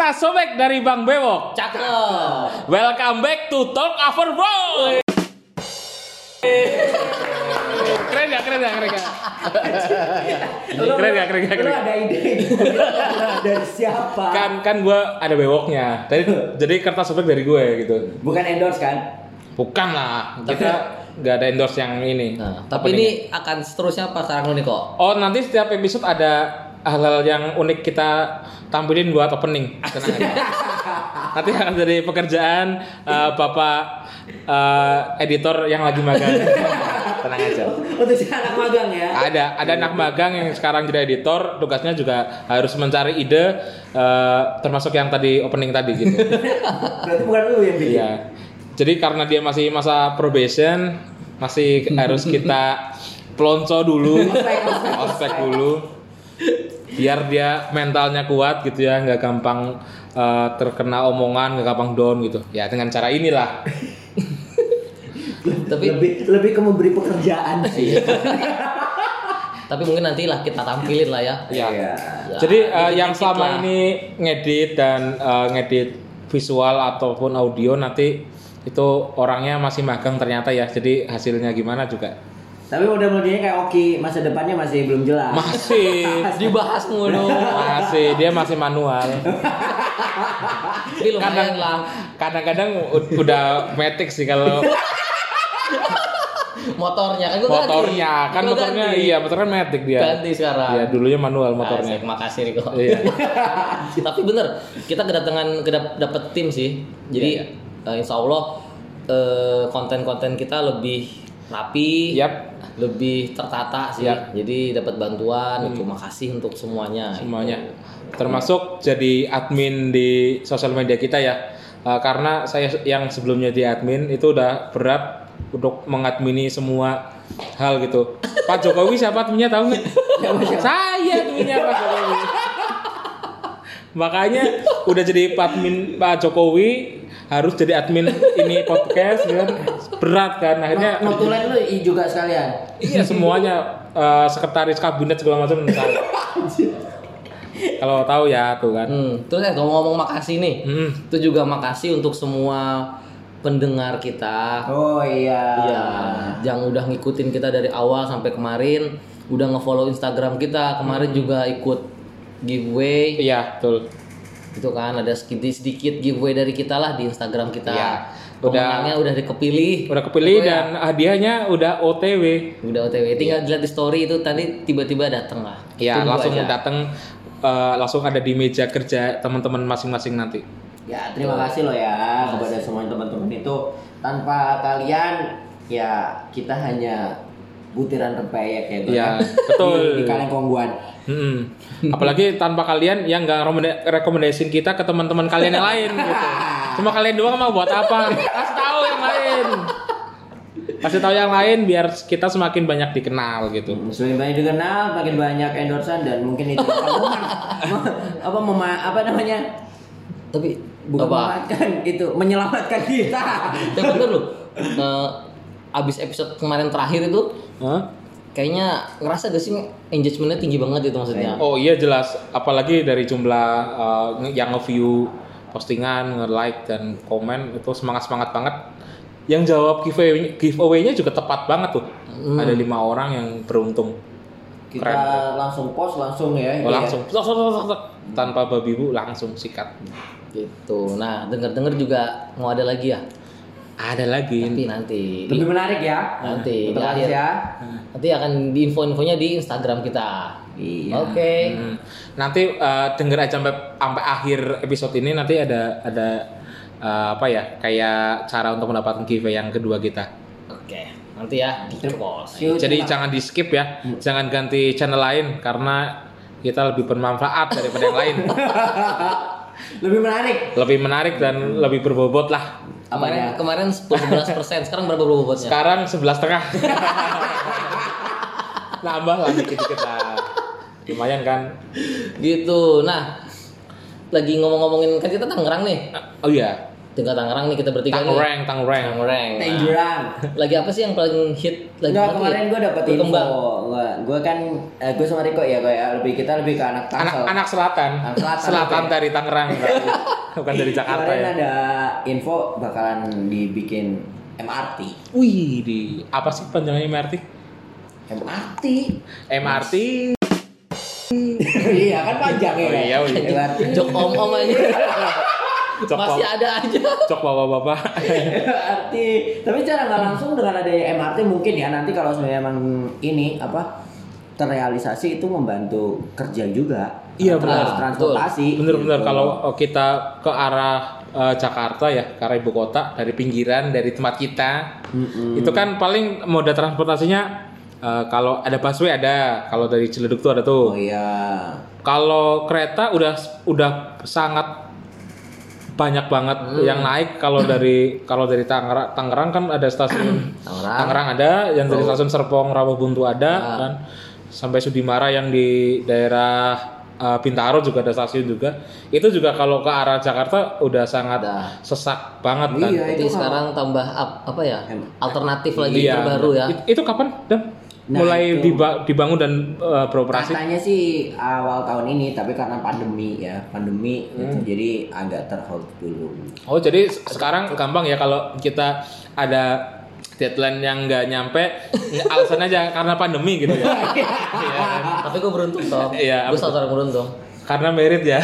kertas sobek dari Bang Bewok. Cakep. Welcome back to Talk Over Bro. keren ya, keren ya, keren ya. Keren ya, keren ya, keren Lu ada ide dari siapa? Kan kan gua ada bewoknya. Jadi jadi kertas sobek dari gue gitu. Bukan endorse kan? Bukan lah, kita nggak ada endorse yang ini. Nah, tapi ini akan seterusnya apa sekarang lu nih kok? Oh nanti setiap episode ada hal-hal yang unik kita tampilin buat opening. Tenang aja. nanti akan jadi pekerjaan eh, bapak eh, editor yang lagi magang. Tenang aja. Untuk si anak magang ya. Ada ada anak magang yang sekarang jadi editor, tugasnya juga harus mencari ide eh, termasuk yang tadi opening tadi gitu. Berarti bukan lu yang bikin. Iya. Jadi karena dia masih masa probation, masih harus kita pelonco dulu, ospek dulu, biar dia mentalnya kuat gitu ya, nggak gampang eh, terkena omongan, nggak gampang down gitu. Ya dengan cara inilah. Tapi lebih lebih ke memberi pekerjaan sih. tapi mungkin nantilah kita tampilin lah ya. Ya. Iya. Jadi Ya, eh, yang selama lah. ini ngedit dan eh, ngedit visual ataupun audio nanti itu orangnya masih magang ternyata ya. Jadi hasilnya gimana juga Tapi mudah-mudahan kayak Oki masa depannya masih belum jelas. masih Dibahas mulu. masih dia masih manual. Tapi lumayan lah. kadang-kadang udah matic sih kalau Motornya kan gua motornya ganti. kan Gua motornya ganti. iya motor kan matic dia Ganti sekarang. Iya, dulunya manual motornya Asik, makasih Riko. iya Tapi bener, kita kedatangan kedap dapet tim sih. Jadi Iya, eh, insya Allah eh, konten-konten kita lebih rapi, Yap. Lebih tertata sih. Yap. Jadi dapat bantuan. Itu makasih untuk semuanya. semuanya termasuk jadi admin di sosial media kita ya Uh, karena saya yang sebelumnya di admin itu udah berat untuk mengadmini semua hal gitu Pak Jokowi siapa adminnya tahu nggak saya adminnya Pak Jokowi makanya udah jadi admin Pak Jokowi harus jadi admin ini podcast kan berat kan akhirnya Not, notulen lu i- juga sekalian. iya semuanya uh, sekretaris kabinet segala macam saya. kalau tahu ya tuh kan Hmm, terus eh ngomong-ngomong makasih nih. Hmm. Itu juga makasih untuk semua pendengar kita. Oh iya. Iya, yang udah ngikutin kita dari awal sampai kemarin, udah ngefollow Instagram kita. Kemarin juga ikut giveaway. Iya, betul. Itu kan ada sedikit sedikit giveaway dari kita lah di Instagram kita. Iya, udah- Pemenangnya udah dikepilih. Udah kepilih ya, dan hadiahnya udah OTW. udah OTW. Tinggal dilihat di story itu tadi tiba-tiba dateng lah. Ya, Tunggu langsung aja. datang eh, langsung ada di meja kerja teman-teman masing-masing nanti. Ya terima kasih loh ya kepada semua teman-teman itu tanpa kalian ya kita hanya butiran rempeyek ya Bro, Iya, ya. betul. di, di kaleng kongguan. Mm-mm. Apalagi tanpa kalian yang nggak rekomenda- rekomendasiin kita ke teman-teman kalian yang lain gitu. Cuma kalian doang mau buat apa? Kasih tahu yang lain. Kasih tahu yang lain biar kita semakin banyak dikenal gitu. Semakin banyak dikenal, makin banyak endorsan dan mungkin itu apa mema, apa namanya Tapi bukan apa? memanfaatkan itu menyelamatkan kita. Tapi bener loh. eh, abis episode kemarin terakhir itu Hah? kayaknya ngerasa gak sih engagementnya tinggi banget itu maksudnya. Oh iya jelas, apalagi dari jumlah uh, yang nge-view postingan, nge-like dan komen itu semangat-semangat banget. Yang jawab giveaway giveaway-nya juga tepat banget tuh. Ada lima orang yang beruntung. Kita Keren. langsung post langsung ya. Oh, iya. langsung tok. tanpa babi bu langsung sikat. Gitu. Nah, denger-denger juga mau ada lagi ya. Ada lagi. Tapi nanti Lebih menarik ya. Nanti, di akhir. ya. nanti akan di info-infonya di Instagram kita. Iya. Oke. Hmm. Nanti uh, denger aja sampai sampai akhir episode ini nanti ada ada uh, apa ya kayak cara untuk mendapatkan giveaway yang kedua kita. Oke. Nanti ya di Jadi jangan di skip ya, jangan ganti channel lain karena kita lebih bermanfaat daripada yang lain. lebih menarik. lebih menarik dan lebih berbobot lah. Kemarin kemarin 10 11 persen. Sekarang berapa bobotnya? Sekarang sebelas setengah. Nambah lah dikit-dikit lah. Lumayan kan? Gitu. Nah, lagi ngomong-ngomongin kan kita Tangerang nih. Oh iya. Tinggal Tangerang nih kita bertiga nih. Tangerang, Tangerang. Tangerang. Nah, Tangerang. lagi apa sih yang paling hit lagi Enggak banget kemarin gue dapet info. Berkembang. Gua kan eh, gue sama Riko ya kayak lebih kita lebih ke anak Anak Tangsel. anak selatan. Anak selatan, selatan dari Tangerang. Bukan dari Jakarta Kemarin ya. ada info bakalan dibikin MRT. Wih, di apa sih panjangnya MRT? MRT. MRT. iya kan panjang ya. Oh iya, oh iya. MRT. Jok om-om aja. Cok Masih ada aja. Cok bapak-bapak. MRT. Tapi cara nggak langsung dengan ada MRT mungkin ya nanti kalau sebenarnya emang ini apa terrealisasi itu membantu kerja juga. Iya, benar. Transportasi. Bener-bener gitu. kalau kita ke arah eh, Jakarta ya, ke arah ibu kota dari pinggiran dari tempat kita, Mm-mm. itu kan paling moda transportasinya eh, kalau ada busway ada, kalau dari Ciledug tuh ada Oh tuh. iya. Kalau kereta udah udah sangat banyak banget yang naik kalau dari kalau dari Tangerang Tangerang kan ada stasiun Tangerang. Tangerang ada yang dari stasiun Serpong Rawabuntu ada Ah. kan sampai Sudimara yang di daerah uh, Bintaro juga ada stasiun juga itu juga kalau ke arah Jakarta udah sangat Udah. sesak banget kan Iya, Jadi itu kalau- sekarang tambah ap- apa ya? Alternatif lagi Iya. terbaru ya. It- itu kapan dan Nah, mulai itu. diba- dibangun dan uh, beroperasi Katanya sih awal tahun ini, tapi karena pandemi ya, pandemi Hmm. itu jadi agak terhold dulu. Oh jadi se- sekarang gampang ya kalau kita ada deadline yang nggak nyampe ya alasan aja karena pandemi gitu ya. Iya kan? Tapi gue beruntung toh. Iya, Gue orang beruntung. karena merit ya.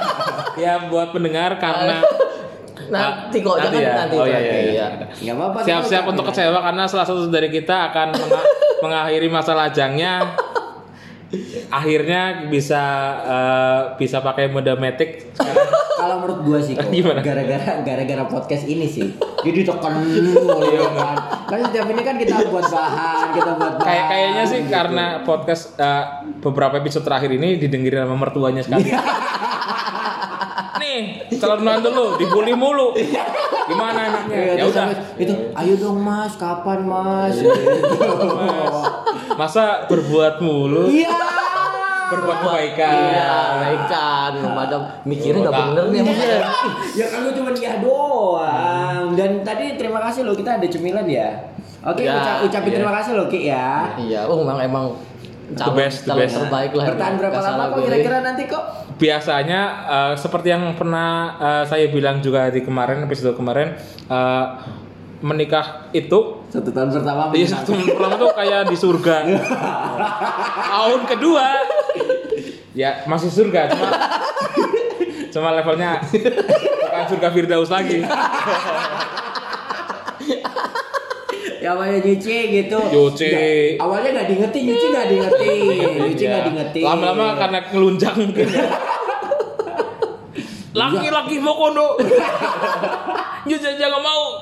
ya buat pendengar karena Nanti kok Nanti jangan ya? nanti. Oh, iya, nanti, iya, iya. Nggak apa-apa. siap-siap untuk kecewa karena salah satu dari kita akan menga- mengakhiri masa lajangnya. Akhirnya bisa eh, bisa pakai mode matic sekarang. Kalau menurut gua sih kok, Gimana? gara-gara gara-gara podcast ini sih. Jadi tekan dulu ya kan. Kan setiap ini kan kita buat bahan, kita buat bahan. Kayak kayaknya sih gitu. karena podcast eh, beberapa episode terakhir ini didengerin sama mertuanya sekali. Nih, calon menantu lu dibully mulu. Gimana enaknya? Iya, Ya terus udah. itu, ayo dong mas, kapan mas? Iya. Gitu. Masa berbuat mulu, Iya. berbuat kebaikan. Iya, ikan. Madam mikirnya nggak bener nih emang. ya kan lu cuma dia doang. Dan tadi terima kasih loh kita ada cemilan ya. Oke, Ya, ucap- ucapin iya. terima kasih loh Ki ya. Iya, oh memang emang The best, the calon best. terbaik lah. Bertahan berapa lama kok kira-kira nanti kok? Biasanya eh, seperti yang pernah eh, saya bilang juga di kemarin episode kemarin eh, menikah itu Satu tahun pertama Iya satu pertama tuh kayak di surga. Tahun kedua ya masih surga cuma cuma levelnya bukan surga Firdaus lagi. Ya namanya nyuci gitu. Nyuci. Nggak- awalnya nggak diingetin, nyuci nggak diingetin, nyuci nggak diingetin. Lama-lama karena ngelunjang mungkin. Laki-laki mau kondo. Nyuci aja nggak mau.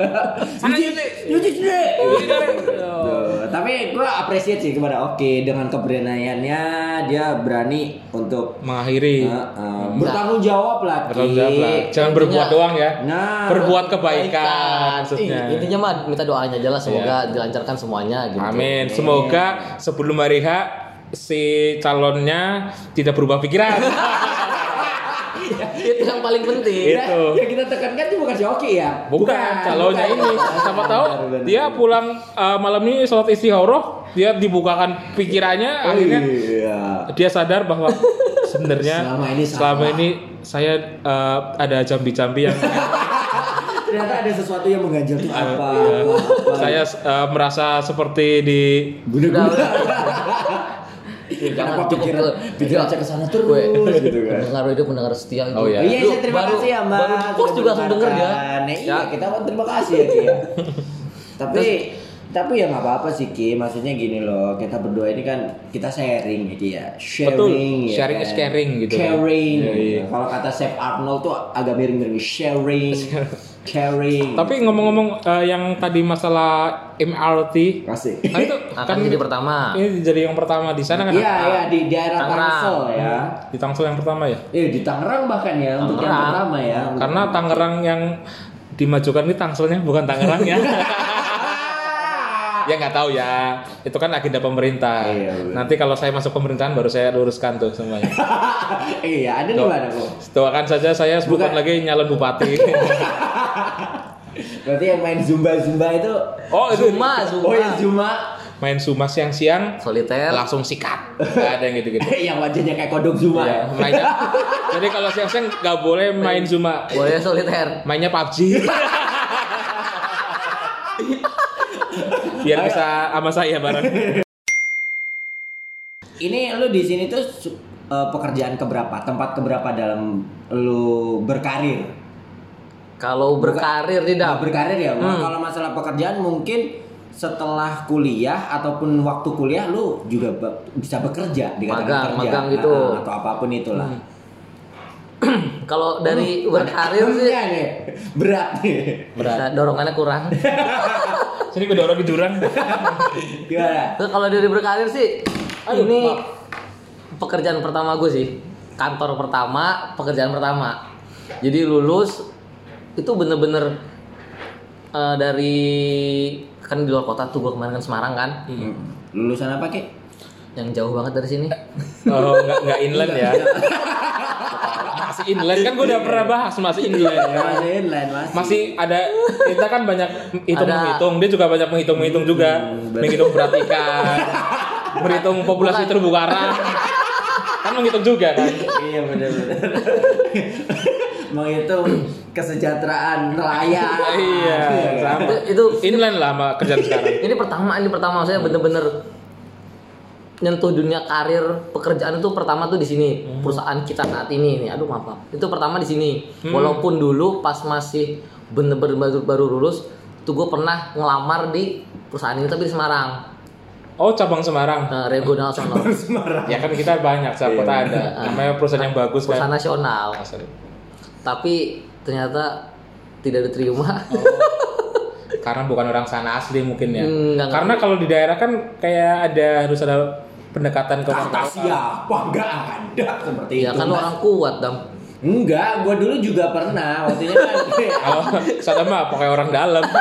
Sana nyuci. nyuci. Nyuci. Tuh, tapi gue apresiasi sih kepada Oke dengan keberaniannya dia berani untuk Mengakhiri. uh, uh, bertanggung jawab lah. Ki. Bertanggung jawab lah. Jangan berbuat doang ya. Nah, Berbuat kebaikan maksudnya. Intinya mah minta doanya aja lah semoga dilancarkan semuanya gitu. Amin. Semoga sebelum hari H si calonnya tidak berubah pikiran. Paling penting. Itu. Nah, yang kita tekankan itu bukan si Oki ya. Bukan, calonnya bukan. ini. Siapa tahu dia pulang uh, malam ini sholat istikharah, dia dibukakan pikirannya, Oh, akhirnya iya. dia sadar bahwa sebenarnya Selama ini selama salah. ini saya uh, ada jambi-jambi yang Ternyata ada sesuatu yang mengganjal tuh apa? Iya. apa, apa. saya uh, merasa seperti di Guna-guna. Jangan Kenapa cukup pikiran ke pikiran Iya. ke sana terus Gue- gitu kan. Pendengar itu pendengar setia itu. Oh, iya. Iya, saya terima baru- kasih ya Mbak. Baru post juga langsung denger dia. mendengarkan. Nah, iya, Ya. kita mau terima kasih ya Ki ya. tapi tapi ya nggak apa-apa sih Ki. Maksudnya gini loh, kita berdua ini kan kita sharing ya Ki ya. Sharing Betul. ya Sharing kan? is caring gitu kan. Sharing. Iya, iya. Kalau kata Chef Arnold tuh agak miring-miring sharing. caring. Tapi ngomong-ngomong uh, yang tadi masalah MRT, kasih. nah itu Akan jadi pertama. ini jadi yang pertama di sana kan? Iya, iya di daerah Tangerang. Tangsel ya. Di Tangsel yang pertama ya? Eh di Tangerang bahkan ya untuk yang Tangerang. pertama ya. Karena Tangerang yang dimajukan ini Tangselnya bukan Tangerang ya. ya nggak tahu ya. Itu kan agenda pemerintah. Iya, bener. Nanti kalau saya masuk pemerintahan baru saya luruskan tuh semuanya. iya, ada di mana kok? Doakan saja saya bukan Bukan. lagi nyalon bupati. Berarti yang main zumba-zumba itu oh itu Zuma, Zuma. Oh ya Zuma main suma siang-siang Soliter. langsung sikat. Gak ada yang gitu-gitu. yang wajahnya kayak kodok Zuma Iya, ya. mainnya. Jadi kalau siang-siang nggak boleh main Zuma. Boleh soliter. Mainnya PUBG. Biar bisa sama saya bareng. Ini lu di sini tuh eh, pekerjaan keberapa? Tempat keberapa dalam lu berkarir? Kalau berkarir Nah, tidak. berkarir ya. Hmm. Kalau masalah pekerjaan mungkin setelah kuliah ataupun waktu kuliah lu juga be- bisa bekerja dikatakan Magang, kerja magang gitu. Ah, atau apa pun itulah. Kalau dari berkarir sih nih, berat nih. Berat. dorongannya kurang. Sini gue dorong di jurang. Gimana? Kalau dari berkarir sih, Aduh, ini maaf. pekerjaan pertama gue sih, kantor pertama, pekerjaan pertama. Jadi lulus itu bener-bener eh, dari kan di luar kota tuh gue kemarin kan Semarang kan, Hmm. Lulusan apa, Ki? yang jauh banget dari sini. Oh, nggak nggak inland ya. Masih inland kan gue udah pernah bahas masih inland ya. Masih inline, masih. Masih ada kita kan banyak hitung Ada. menghitung, dia juga banyak menghitung menghitung juga, betul. menghitung berat ikan, berhitung populasi Bukan. terumbu karang, kan menghitung juga kan. Iya benar-benar. Menghitung kesejahteraan nelayan. Iya, sama. Itu Inland lah sama kerjaan sekarang. ini pertama ini pertama saya bener-bener nyentuh dunia karir pekerjaan itu pertama tuh di sini perusahaan kita saat ini nih. Aduh maaf itu pertama di sini. Walaupun dulu pas masih bener-bener baru, baru lulus tuh gue pernah ngelamar di perusahaan ini tapi di Semarang. Oh cabang Semarang. nah, regional sono Semarang. Ya kan kita banyak, siapa kota ada. Namanya perusahaan yang bagus perusahaan kan. nasional Asli. tapi ternyata tidak diterima. Karena bukan orang sana asli mungkin ya. Hmm, Karena kalau di daerah kan kayak ada harus ada pendekatan ke Kata siapa? Enggak ada seperti ya itu. kan Mas. orang kuat dam Enggak, gua dulu juga pernah. Waktunya kan Kalau sana mah pakai orang dalam.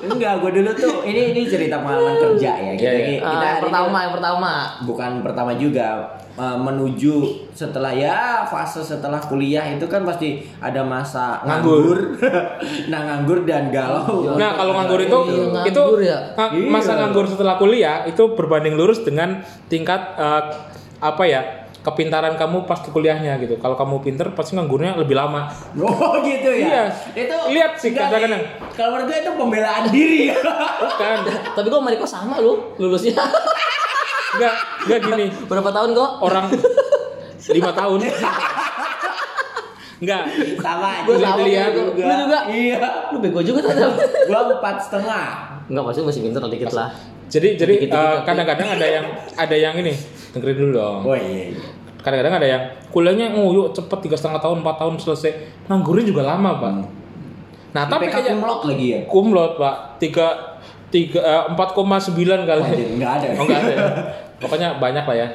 Enggak, gua dulu tuh ini ini cerita pengalaman kerja ya. Kita, Iya, iya. kita Ah, hari yang pertama ini- yang pertama bukan pertama juga eh, menuju setelah ya fase setelah kuliah itu kan pasti ada masa Nganggur. nah nganggur dan galau. Nah kalau nganggur itu Iya, itu nganggur ya. nga- Iya. masa nganggur setelah kuliah itu berbanding lurus dengan tingkat eh, apa ya kepintaran kamu pas di kuliahnya gitu. Kalau kamu pinter pasti nganggurnya lebih lama. Oh gitu ya. Iya. Itu Lihat sih kadang-kadang. Kalau menurut gue itu pembelaan diri. Bukan, tapi kok Mariko sama lu lulusnya enggak, enggak gini. berapa tahun kok Orang lima tahun. Enggak. Sama Gua aja. sama, lihat. Lu juga? Iya. lu bego juga tuh Dam. Gua empat setengah. Enggak pasti masih pinter dikit lah Jadi jadi eh, kadang-kadang ada yang ada yang ini dengerin dulu dong. Oh iya. Kadang-kadang ada yang kuliahnya nguyuk cepet tiga setengah tahun empat tahun selesai nganggurnya juga lama pak. Nah tapi IPK kayak kumlot lagi ya. kumlot pak tiga tiga eh, empat koma sembilan kali. Anjir, Enggak ada. Oh enggak ada ya. Pokoknya banyak lah ya.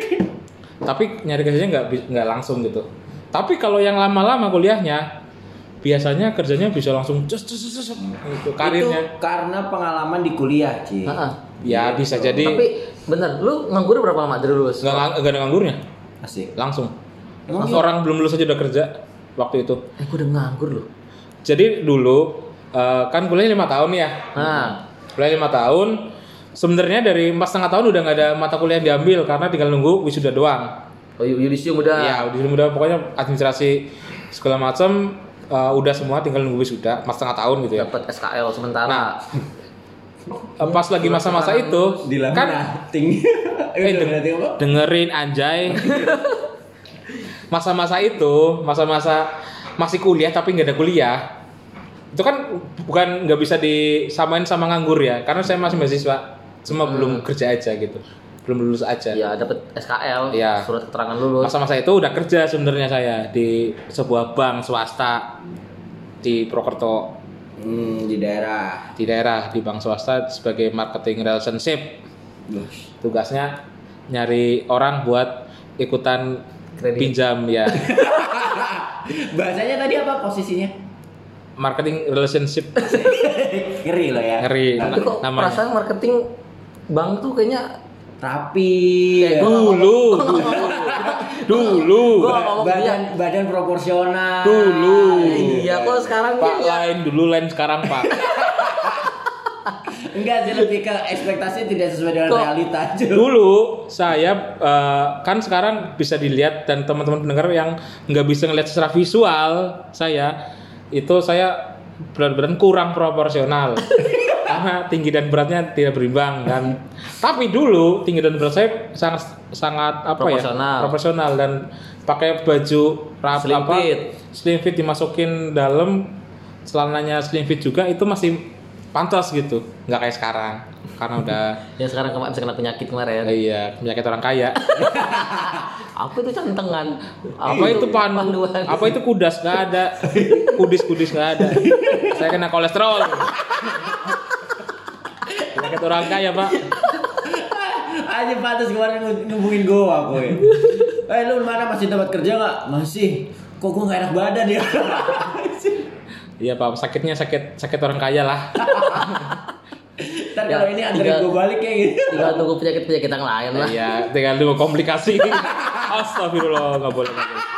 Tapi nyari kerjanya nggak nggak langsung gitu. Tapi kalau yang lama-lama kuliahnya biasanya kerjanya bisa langsung cus cus cus cus, gitu karirnya. Itu karena pengalaman di kuliah, Ci. Heeh. Ya bisa jadi tapi bener lu nganggur berapa lama dari lulus nggak lang- nggak ada nganggurnya Asik. langsung. Emang Orang belum lulus aja udah kerja waktu itu. eh gua udah nganggur loh Jadi dulu eh, kan kuliah lima tahun ya. nah Kuliah lima tahun. Sebenarnya dari empat setengah tahun udah nggak ada mata kuliah yang diambil karena tinggal nunggu wisuda doang. oh yudisium udah Ya, udah udah pokoknya administrasi segala macam eh, udah semua tinggal nunggu wisuda empat setengah tahun gitu ya. dapat SKL sementara Nah, pas lagi masa-masa itu Dilaminating. kan eh, dilaminating apa? dengerin anjay. Masa-masa itu, masa-masa masih kuliah tapi nggak ada kuliah. Itu kan bukan nggak bisa disamain sama nganggur ya, karena saya masih mahasiswa, cuma belum kerja aja gitu, belum lulus aja. ya dapat SKL Iya. surat keterangan lulus Masa-masa itu udah kerja sebenarnya saya di sebuah bank swasta di Prokerto Hmm, di daerah. di daerah di bank swasta sebagai marketing relationship. Tugasnya nyari orang buat ikutan Kredit. pinjam ya. Bahasanya tadi apa posisinya? marketing relationship Ngeri loh ya. ngeri Tapi kok namanya. perasaan marketing bank tuh kayaknya Rapi. Kayak ya. Dulu, dulu, dulu. Gua nggak ngomong badan badan proporsional. Dulu. iya kok sekarang Pak kayaknya lain dulu lain sekarang Pak. Enggak sih lebih ke ekspektasi tidak sesuai dengan Kok- realita aja. Dulu saya eh, kan sekarang bisa dilihat dan teman-teman pendengar yang nggak bisa ngeliat secara visual saya itu saya berat badan kurang proporsional karena tinggi dan beratnya tidak berimbang kan. Tapi dulu tinggi dan berat saya sangat sangat apa Proporsional. ya proporsional. dan pakai baju rap Slim apa fit. slim fit dimasukin dalam celananya slim fit juga itu masih pantas gitu. Nggak kayak sekarang karena udah yang sekarang kemarin bisa kena penyakit kemarin. Eh, iya penyakit orang kaya. Apa itu cantengan. Apa itu pandu panduan. Apa itu kudas? Nggak ada. Kudis kudis nggak ada. Saya kena kolesterol penyakit orang kaya pak Aja pantas kemarin ngubungin gua boy. Eh lu mana masih tempat kerja nggak? Masih. Kok gua nggak enak badan ya? iya pak sakitnya sakit sakit orang kaya lah Ntar Ya, kalau ini tinggal- gua balik kayak gitu. tinggal tunggu penyakit penyakit yang lain lah iya tinggal dulu komplikasi astagfirullah nggak boleh nggak boleh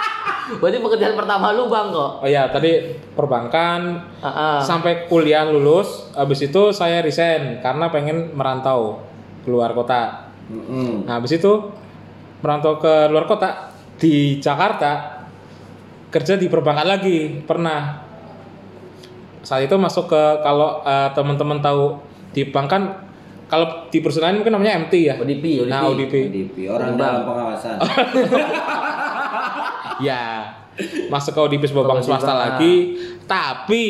berarti pekerjaan pertama lu bang kok oh iya tadi perbankan ah. sampai kuliah lulus habis itu saya resign karena pengen merantau keluar kota Mm-mm. Nah, habis itu merantau ke luar kota di Jakarta kerja di perbankan lagi pernah. Saat itu masuk ke kalau eh, teman-teman tahu di bank kan kalau di perusahaan mungkin namanya MT ya. ODP ODP Nah, ODP. ODP orang Bang. dalam pengawasan. Ya. Masuk ke ODP sebuah bank swasta ah. lagi. Tapi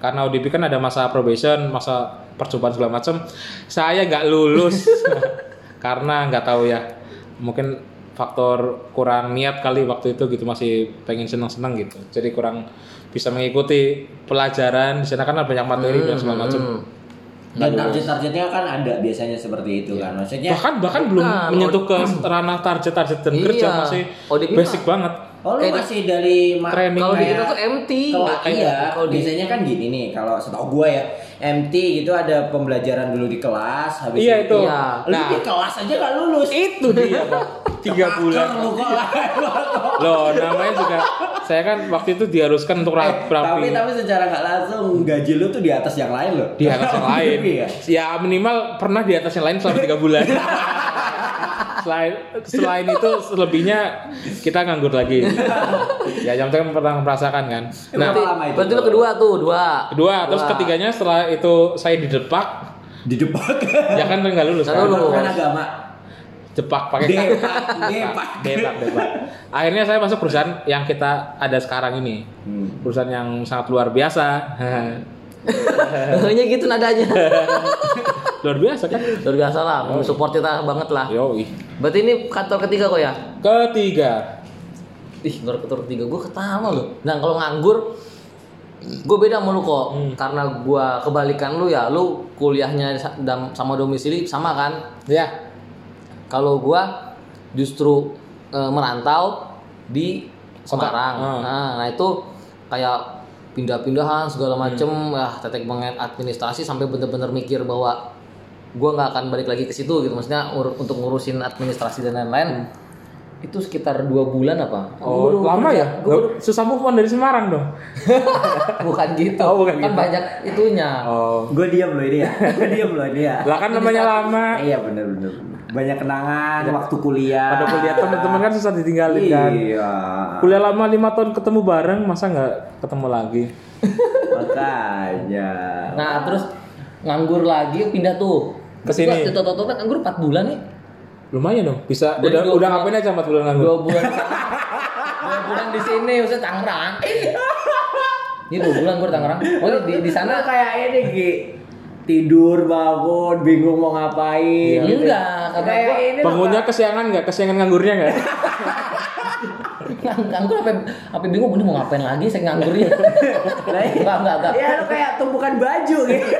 karena ODP kan ada masa probation, masa percobaan segala macam, saya nggak lulus karena nggak tahu ya. Mungkin faktor kurang niat kali waktu itu gitu masih pengen seneng-seneng gitu. Jadi kurang bisa mengikuti pelajaran di sana kan ada banyak materi dan segala macam. Hmm. Dan target-targetnya kan ada biasanya seperti itu kan. Maksudnya Bahkan bahkan belum Bukan, menyentuh ke ranah target-target dan kerja Iya. masih ODP basic mah- banget. Oh lu Eh, masih dari training kalau di kita tuh MT Kalau Kayak- iya, kalau biasanya kan gini nih, kalau setahu gua ya, MT gitu ada pembelajaran dulu di kelas, habis Iya, itu. Iya. Lu Nah. di kelas aja gak lulus. Itu dia, Pak. Tiga bulan. Lu kok lah. Loh, namanya juga saya kan waktu itu diharuskan untuk Eh, rapi. tapi tapi secara nggak langsung gaji lu tuh di atas yang lain loh. di atas yang lain. Iya. Ya minimal pernah di atas yang lain selama tiga bulan. selain selain itu selebihnya kita nganggur lagi. ya yang penting pernah merasakan kan. Nah, itu? berarti lu kedua tuh dua kedua, terus ketiganya setelah itu saya didepak, di depan ya kan nggak lulus kan. lulus. Bukan agama. Depak pakai Depak, depak. depak, depak. Akhirnya saya masuk perusahaan yang kita ada sekarang ini. Hmm. Perusahaan yang sangat luar biasa. Hanya gitu nadanya luar biasa kan? luar biasa lah support kita banget lah Yoi. berarti ini kantor ketiga kok ya Ketiga, ih kantor ketiga gue ketawa loh nah kalau nganggur gue beda sama lu kok karena gue kebalikan lu ya lu kuliahnya sama domisili sama kan ya. kalau gua justru eh, merantau di. Semarang. Ah. Nah, nah itu kayak pindah-pindahan segala macem, ya tetek banget administrasi sampai bener-bener mikir bahwa gua nggak akan balik lagi ke situ gitu. Maksudnya untuk ngurusin administrasi dan lain-lain. Itu sekitar dua bulan apa? Oh, Gua lama ya? Gua Susah move on dari Semarang dong. bukan gitu. Oh, bukan kan gitu. banyak itunya. Oh. Gue diam loh ini ya. Gue diam loh ini ya. Lah kan namanya lama. Iya bener bener. Banyak kenangan waktu kuliah. Pada kuliah teman-teman kan susah ditinggalin kan. Iya. Kuliah lama lima tahun ketemu bareng, masa nggak ketemu lagi? Makanya. Nah, terus nganggur lagi pindah tuh. Ke sini. Gua Toto-toto kan nganggur 4 bulan nih. Lumayan dong. Bisa. Dari udah udah ngapain aja empat bulan nganggur? Dua bulan. dua bulan di sini, maksudnya Tangerang. Ini dua bulan gue di Tangerang. Oh di di Sana kayak ini Ki. Tidur bangun bingung mau ngapain. gitu. enggak, karena Penghuninya kesiangan nggak? Kesiangan nganggurnya nggak? ngang- nganggur apa apa bingung ini mau ngapain lagi saya nganggurnya. Lah, iya. enggak, enggak, enggak. Ya lu kayak tumpukan baju gitu.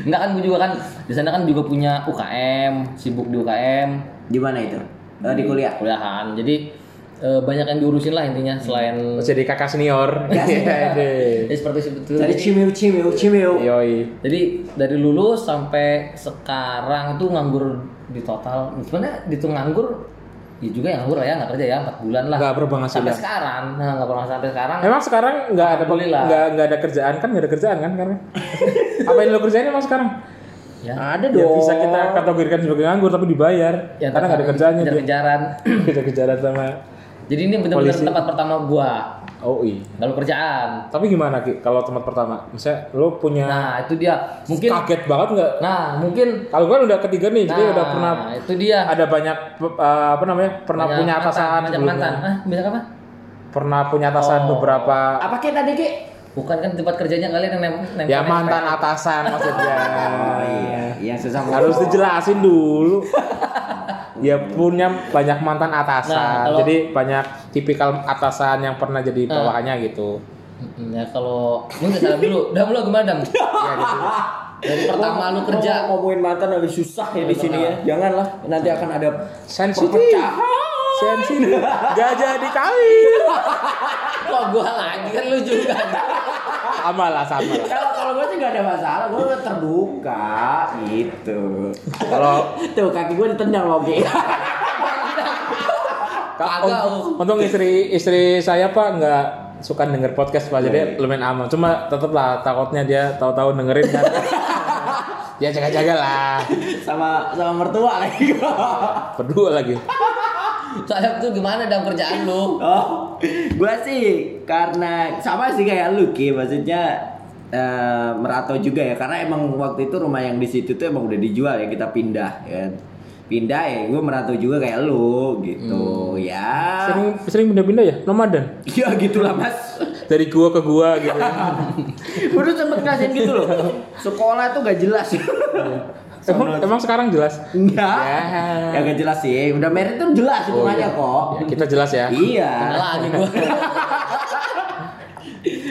Enggak kan gue juga kan di sana kan juga punya UKM, sibuk di UKM, Di mana itu? Oh, di kuliah. kuliahan. Jadi eh, banyak yang diurusin lah intinya selain Jadi kakak senior. Ya, Iya deh. ya, seperti itu. Dari cimil cimil cimil. Yoi. Jadi dari lulus sampai sekarang itu nganggur di total. Sebenarnya dihitung nganggur ya juga yang nganggur ya nggak kerja ya empat bulan lah. Nggak berubah sampai sekarang. Nah nggak pernah sampai sekarang. Emang sekarang nggak ada nggak nggak ada kerjaan kan nggak ada kerjaan kan karena apa yang lo kerjain emang sekarang? Ya. Ada Ya dong. bisa kita kategorikan sebagai nganggur tapi dibayar Ya, karena nggak ada kerjaannya dia. kejar-kejaran. Kejar-kejaran sama Jadi ini benar-benar tempat pertama gua. Oh iya. Kalau kerjaan. Tapi gimana Ki kalau tempat pertama? Misalnya lo punya Nah itu dia. Mungkin. kaget banget nggak? Nah mungkin. Kalau gue udah ketiga nih, jadi Nah udah pernah itu dia. ada banyak uh, apa namanya? Pernah Banyak punya mantan, atasan banyak sebelumnya. mantan. Ah banyak apa? Pernah punya atasan Oh. beberapa Apa kayak tadi ki? Bukan kan tempat kerjanya kalian yang nem ya mantan atasan maksudnya. Oh iya, yang susah Harus dijelasin dulu. ya punya banyak mantan atasan. Nah, kalau- Jadi banyak tipikal atasan yang pernah jadi Nah. bawahannya gitu. Mm, Ya kalau lu nggak salah dulu, dam lu gimana dam? Ya gitu. Dari pertama lu kerja, Mau ngomongin mantan lebih susah ya di sini ya. Janganlah, nanti akan ada Sensitif. perpecahan. Sensitif. Gak jadi kawin. kok gua lagi kan lu juga. Sama lah sama lah. Kalau kalau gue sih gak ada masalah, gue terbuka gitu. Kalau Tuh kaki gue ditendang lagi. Kagak, Un- untung istri istri saya pak nggak suka denger podcast pak. Jadi lumayan aman. Cuma tetep lah takutnya dia tahu-tahu dengerin kan. Ya jaga-jaga lah sama sama mertua lagi. Berdua lagi Soalnya tuh gimana dam kerjaan lu? Oh, gue sih karena sama sih kayak lu Ki, maksudnya eh, merantau juga ya karena emang waktu itu rumah yang di situ tuh emang udah dijual ya kita pindah ya kan. Pindah ya gue merantau juga kayak lu gitu ya. sering sering pindah-pindah ya nomaden Ya gitulah Mas. dari gua ke gua gitu Gue tuh sempet ngasihin gitu loh. Sekolah tuh gak jelas. Emang, emang sekarang jelas Enggak. Ya. Ya gak jelas sih. Udah merit tuh jelas hitungannya kok. Ya, kita jelas ya Iya. Mana lagi gua?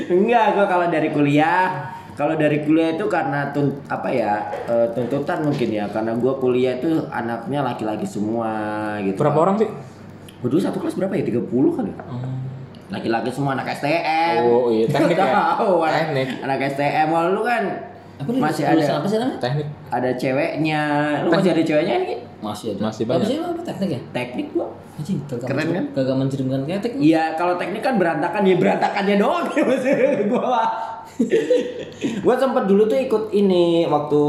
Enggak, gua kalau dari kuliah, kalau dari kuliah itu karena tun, apa ya eh, tuntutan mungkin ya, karena gua kuliah itu anaknya laki-laki semua gitu. berapa orang sih Gua dulu satu kelas berapa ya? 30 kan ya? Laki-laki semua anak STM. oh iya teknik ya Tahu, anak, teknik anak STM. Kalau lu kan Apa nih? masih ada apa sih namanya? teknik ada ceweknya. Lu masih ada ceweknya nih? Masih ada. Masih Apa banyak. sih apa teknik ya? Teknik gua. Anjing, kagak Keren kan? Kagak mencerminkan kayak teknik. Iya, kalau teknik kan berantakan ya berantakannya doang ya maksudnya gua gua sempet dulu tuh ikut ini waktu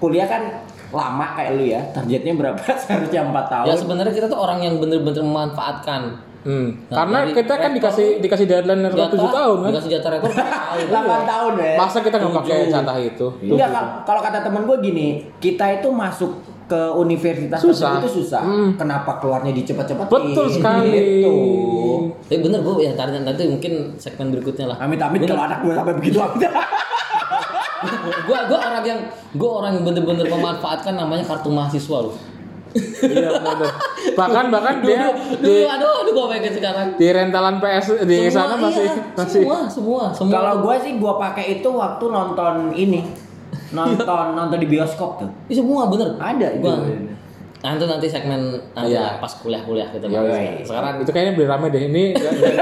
kuliah kan lama kayak lu ya. Targetnya berapa? Seharusnya 4 tahun. Ya sebenarnya kita tuh orang yang bener-bener memanfaatkan hmm. Nah, karena dari kita kan dikasih dikasih deadline rekor tujuh tahun kan Dikasih jatah rekor tahun. 8 tahun ya. masa kita nggak pakai jatah itu Enggak, kal- kalau kata temen gue gini, kita itu masuk ke universitas Susah. itu susah. Hmm. Kenapa keluarnya dicepet-cepetin? betul sekali Gitu. Tapi bener gue ya nanti, nanti mungkin segmen berikutnya lah. Amit-amit kalau anak gue sampai begitu amit. Gue gua orang yang gue orang yang bener-bener memanfaatkan namanya kartu mahasiswa loh. Iya benar bahkan bahkan Dulu, dia dulu, di, aduh, aduh gue pengen sekarang. di rentalan PS di sana masih iya, masih semua, semua, semua. Kalau gue sih gue pakai itu waktu nonton ini, nonton nonton di bioskop tuh. Ih, semua bener. Ada itu. Gua, nah itu nanti segmen nanti Iya. lah, pas kuliah-kuliah Ya, bahas. ya. Sekarang itu kayaknya lebih rame deh ini nggak-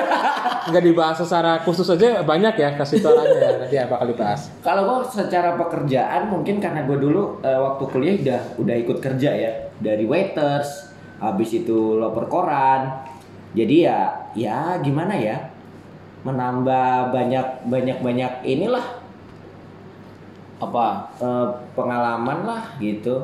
nggak dibahas secara khusus aja banyak ya kasih tau aja ya nanti apa kali bahas Kalau gue secara pekerjaan mungkin karena gue dulu eh, waktu kuliah udah udah ikut kerja ya dari waiters, habis itu loper koran. Jadi ya ya gimana ya menambah banyak banyak banyak inilah apa eh, pengalaman lah gitu.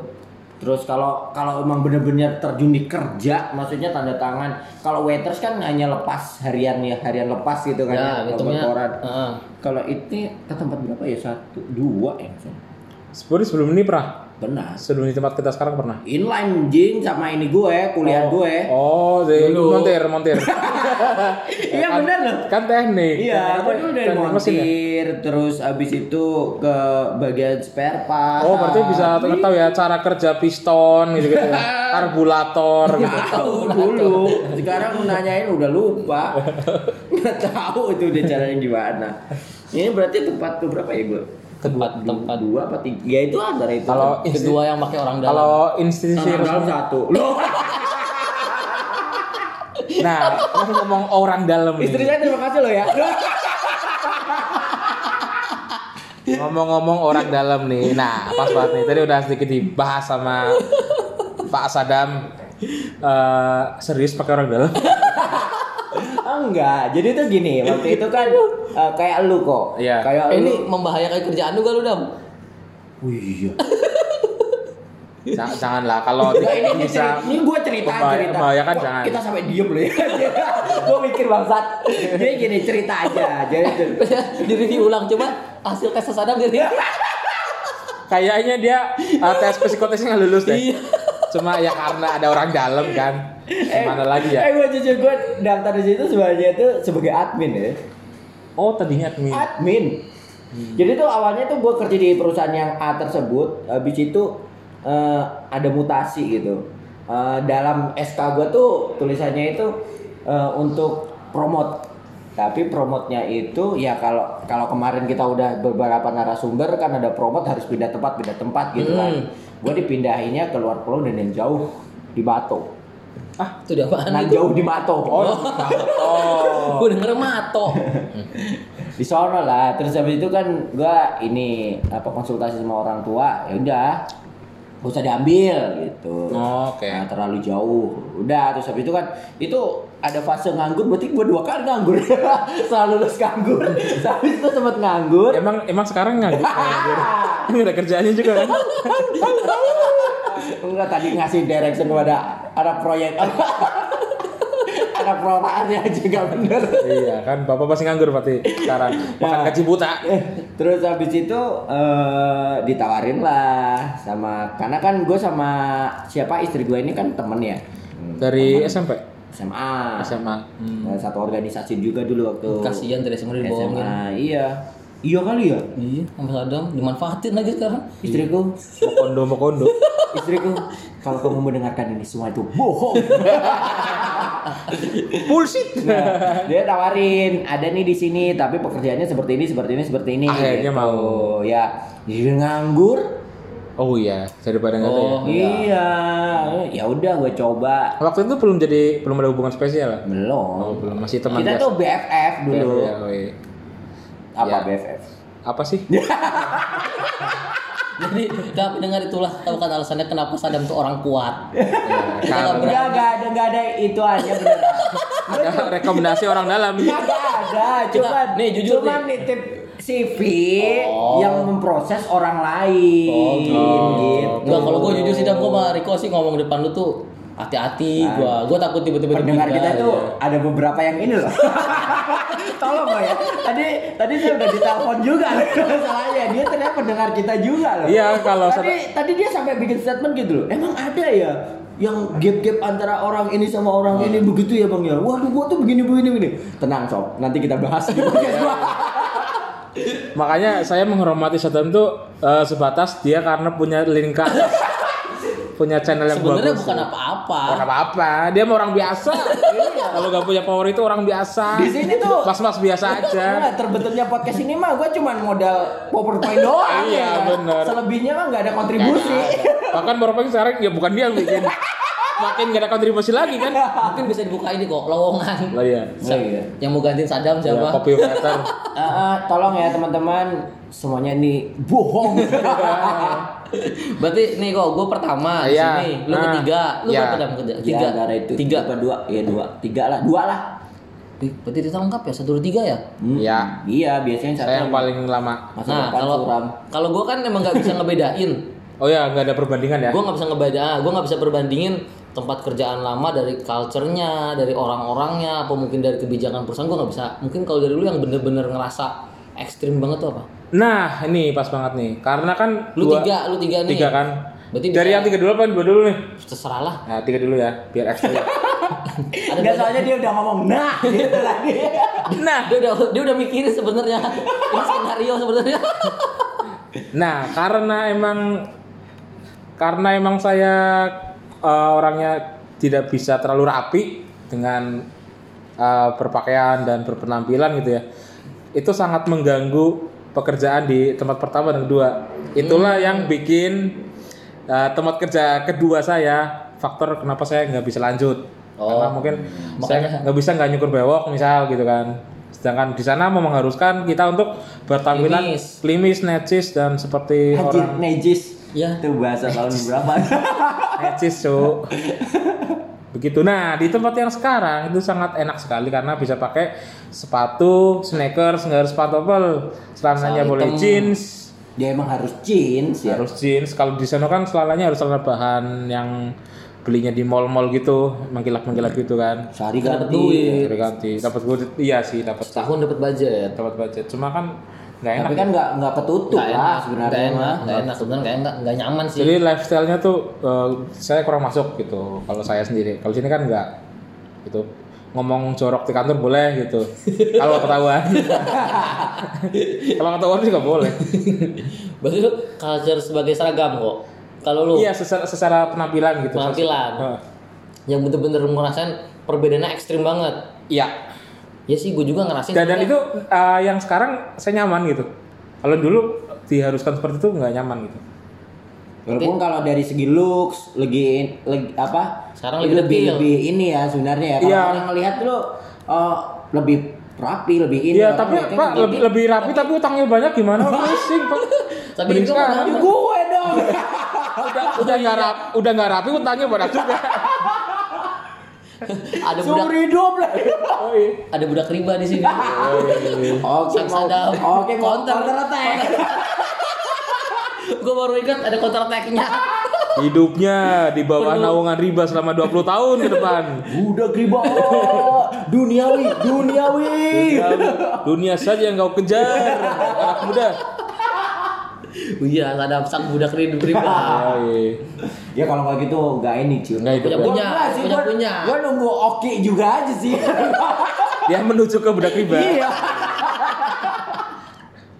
Terus kalau kalau emang bener-bener terjun di kerja, maksudnya tanda tangan. Kalau waiters kan hanya lepas harian ya, harian lepas gitu kan ya, hitungnya. koran. Heeh. Kalau itu ke tempat berapa ya? Satu, dua ya. sebelum sebelum ini pernah Benar. sebelum di tempat kita sekarang pernah Inline jing sama ini gue, kuliah gue. oh dari Dulu. montir montir Iya Kan- benar loh. kan teknik Iya, gue dulu dari ya? montir, terus abis itu ke bagian spare part. Oh berarti bisa tahu ya cara kerja piston gitu gitu ya. karburator gitu. Tahu dulu. Sekarang nanyain udah lupa. Nggak tahu itu udah caranya gimana. Ini berarti tempat ke berapa ya gue? Tempat tempat Dua apa tiga? Ya itu antara itu. Kalau kedua yang pakai orang dalam. kalau institusi Orang dalam satu. Loh. Nah, ngomong orang dalam nih. Istri saya terima kasih loh ya. Ngomong-ngomong orang dalam nih. Nah, pas banget nih. Tadi udah sedikit dibahas sama Pak Sadam. Eh, serius pakai orang dalam? Enggak, jadi tuh gini, waktu itu kan eh, kayak lu kok. Iya. Kayak Eh, lu. ini membahayakan kerjaan lu gak lu dam? Wih, iya. Jangan- Janganlah kalau ini, ini, bisa ini gue cerita cerita. membahayakan Wah, jangan. Kita sampai diem loh ya. gue mikir bangsat. Jadi gini cerita aja. Jadi tuh. di review ulang coba hasil tes sadam jadi kayaknya dia uh, tes psikotesnya nggak lulus deh. Iya. Cuma ya karena ada orang dalam kan. Gimana lagi Eh ya? gue jujur gue daftar di situ sebenarnya tuh sebagai admin ya. Oh tadinya admin. Admin. Jadi tuh awalnya tuh gue kerja di perusahaan yang A tersebut. Habis itu eh, ada mutasi gitu. Eh, dalam SK gue tuh tulisannya itu eh, untuk promote. Tapi promotnya itu ya kalau kalau kemarin kita udah beberapa narasumber kan ada promote harus pindah tempat pindah tempat gitu kan. Gue dipindahinnya ke luar pulau dan yang jauh di Bato. Ah, itu dia apaan Nah itu jauh di Bato. oh, oh. gue denger mato di sono lah terus habis itu kan gua ini apa konsultasi sama orang tua ya udah gak usah diambil gitu Oh, oke. Nah, terlalu jauh udah terus habis itu kan itu ada fase nganggur berarti gua dua kali nganggur selalu lulus nganggur habis itu sempat nganggur Emang emang sekarang nganggur. nganggur. Nggak ada kerjaannya juga kan? enggak tadi ngasih direction kepada anak proyek anak proyeknya juga bener iya kan, bapak pasti nganggur berarti sekarang. Makan Nah. buta. Eh, Terus habis itu eh, ditawarin lah sama karena kan gue sama siapa istri gue ini kan temen ya Dari SMP. SMA. SMA. Hmm. Nah, satu organisasi juga dulu waktu kasihan tadi semua dibohongin SMA. Iya. Iya kali ya. iya sama sadam dimanfaatin lagi sekarang Istriku, Mau kondo mau kondo. istriku, kalau kamu mendengarkan ini semua itu bohong. Bullshit. Nah, dia tawarin, ada nih di sini, tapi pekerjaannya seperti ini, seperti ini, seperti ini. Akhirnya gitu. mau. Ya, jadi nganggur. Oh iya, daripada nggak ada ya. Oh. Iya, ya udah gue coba. Waktu itu belum jadi belum ada hubungan spesial. ya? Belum. Oh, belum masih teman Kita biasa. tuh BFF dulu. Ya, oh iya. Apa Ya. BFF? Apa sih? jadi gak pendengar itulah tahu kan alasannya kenapa sadam tuh orang kuat Ya, nggak karena Enggak, enggak ada, enggak ada itu aja beneran. ada rekomendasi orang dalam. Enggak ada, cuman nih, jujur cuman nih. nitip CV Oh. yang memproses orang lain. Oh, gitu. Enggak, kalau gue jujur sih, Dam, gue sama Riko sih ngomong depan lu tuh hati-hati gue. Gue takut tiba-tiba Pendengar dipindah, kita tuh ya. ada beberapa yang ini loh. Tolong loh ya. Tadi tadi saya udah ditelepon juga loh masalahnya. Dia ternyata pendengar kita juga loh. Iya, kalau tadi tadi dia sampai bikin statement gitu loh. Emang ada ya yang gap-gap antara orang ini sama orang ini begitu ya bang ya waduh gua tuh begini begini begini tenang sob nanti kita bahas di podcast. Makanya saya menghormati Saddam tuh eh, sebatas dia karena punya atas. punya channel yang Sebenarnya bagus. bukan apa-apa. Bukan apa-apa, dia mah orang biasa. Kalau gak punya power itu orang biasa. Di sini tuh- mas-mas biasa aja. Nah, terbentuknya podcast ini mah gue cuman modal PowerPoint doang Iya, ya. bener. Selebihnya mah nggak ada kontribusi. Bahkan baru sekarang ya bukan dia yang bikin. Makin gak ada kontribusi lagi kan. Mungkin bisa dibuka ini kok, lowongan. Lah iya. Oh, iya. Yang mau gantiin Sadam Ya, siapa? copywriter. Eh, eh, tolong ya teman-teman semuanya ini bohong. Berarti nih kok, gue pertama di Iya. sini, lu Nah, ketiga, lu iya. berapa Dam kerja? tiga Tiga, gara itu tiga. apa dua ya dua tiga lah dua lah Berarti kita lengkap ya, satu dua tiga ya? Hmm, Iya. iya biasanya satu Saya yang paling lama. masa Nah, kalau suram kalau gue kan emang nggak bisa ngebedain. Oh ya, nggak ada perbandingan ya? gue nggak bisa ngebeda gue nggak bisa perbandingin tempat kerjaan lama dari culture-nya dari orang-orangnya apa mungkin dari kebijakan perusahaan gue nggak bisa mungkin kalau dari lu yang bener-bener ngerasa ekstrim banget tuh apa Nah, ini pas banget nih. Karena kan lu dua- tiga lu tiga nih Tiga kan. Berarti Dari yang tiga dulu apa dua dulu nih? terserah lah Nah, tiga dulu ya, biar ekstrim. ada soalnya dia udah ngomong nah gitu lagi nah, dia udah dia udah mikirin sebenarnya ini skenario sebenarnya nah karena emang karena emang saya eh, orangnya tidak bisa terlalu rapi dengan eh, berpakaian dan berpenampilan gitu ya. Itu sangat mengganggu pekerjaan di tempat pertama dan kedua. Itulah yang bikin eh, tempat kerja kedua saya faktor kenapa saya nggak bisa lanjut. karena Oh, mungkin makanya. saya nggak bisa nggak nyukur bewok misal gitu kan sedangkan di sana mau mengharuskan kita untuk bertampilan Klimis. klimis, necis dan seperti Anjir, orang nejis. Ya. Itu bahasa tahun berapa? necis cuk. Begitu. Nah di tempat yang sekarang itu sangat enak sekali karena bisa pakai sepatu sneakers nggak harus pantofel celananya Asal boleh hitam. jeans. Dia emang harus jeans ya. harus jeans. Kalau di sana kan celananya harus celana bahan yang belinya di mall-mall gitu mengkilap-mengkilap gitu kan. Sehari ganti. Dari ganti. Dapat gue iya sih dapat. Setahun dapat budget. dapat budget. Cuma kan nggak enak Tapi kan nggak nggak ketutup Nggak lah enak, sebenarnya. nggak enak, nggak enak sebenarnya nggak enak, nggak nyaman sih. jadi lifestyle-nya tuh eh, saya kurang masuk gitu kalau saya sendiri kalau sini kan nggak gitu ngomong jorok di kantor boleh gitu kalau ketahuan kalau ketahuan sih nggak boleh Berarti lu culture sebagai seragam kok. Kalau lu iya secara, secara penampilan gitu Penampilan. Heeh. yang bener-bener ngerasain perbedaannya ekstrim banget. iya Ya sih, gue juga ngerasain. dan, dan itu eh, yang sekarang saya nyaman gitu kalau dulu diharuskan seperti itu nggak nyaman gitu Walaupun kalau dari segi looks lagi, lagi apa? Sekarang lebih lebih lebih ini ya sebenarnya ya. Kalau Iya. orang ngelihat lu oh, lebih rapi, lebih ini. Iya orang tapi pak lebih, lebih rapi tapi utangnya banyak gimana pusing pak Tapi itu Ya gue dong. udah udah nggak rapi udah nggak rapi utangnya banyak juga ada budak hidup lah. oh, iya. ada budak riba di sini. Oke, Sadam. oke counter attack. gue baru ingat ada counter attack-nya. hidupnya di bawah naungan riba selama 20 tahun ke depan Budak riba. Duniawi, duniawi. dunia, dunia saja yang kau kejar anak muda Oh iya, ada sang budak oh, iya. Ya kalau nggak gitu nggak ini cuy. Nggak hidup, Punya ya. punya, Gua sih, punya gua- punya. Gua nunggu oke juga aja sih. dia menuju ke budak riba Iya.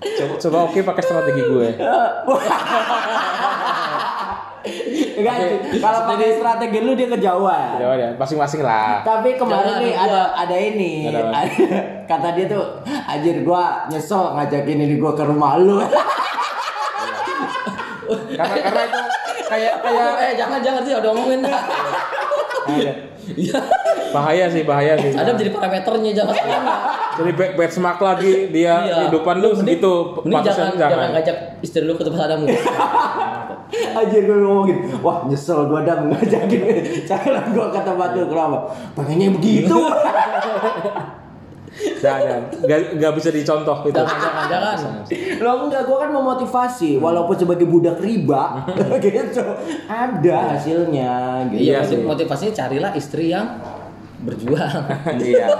coba, coba oke pakai strategi gue Enggak, cuy. kalau pakai strategi lu dia kejauhan. Jawab ya masing-masing lah Tapi kemarin Jangan nih gua. ada ada ini. Ada? Kata dia tuh, anjir gua nyesel ngajakin ini gua ke rumah lu. Karena karena itu kayak kayak eh jangan jangan sih udah ngomongin dah. Ada. Iya. bahaya sih bahaya sih Ada menjadi parameternya jangan jangan. jadi back back semak lagi dia kehidupan lu Mending- segitu Mending jangan, pantasnya jangan ngajak istri lu ke tempat adamu. Anjir gua ngomongin, wah nyesel gua dah ngajakin calon gua ke tempat lu kenapa? Pengennya begitu. jangan nggak nggak bisa dicontoh gitu Jangan jangan. Lo enggak, gua kan memotivasi walaupun sebagai budak riba gitu. Ada hasilnya gitu. Iya Iya, sih. motivasinya carilah istri yang berjuang. iya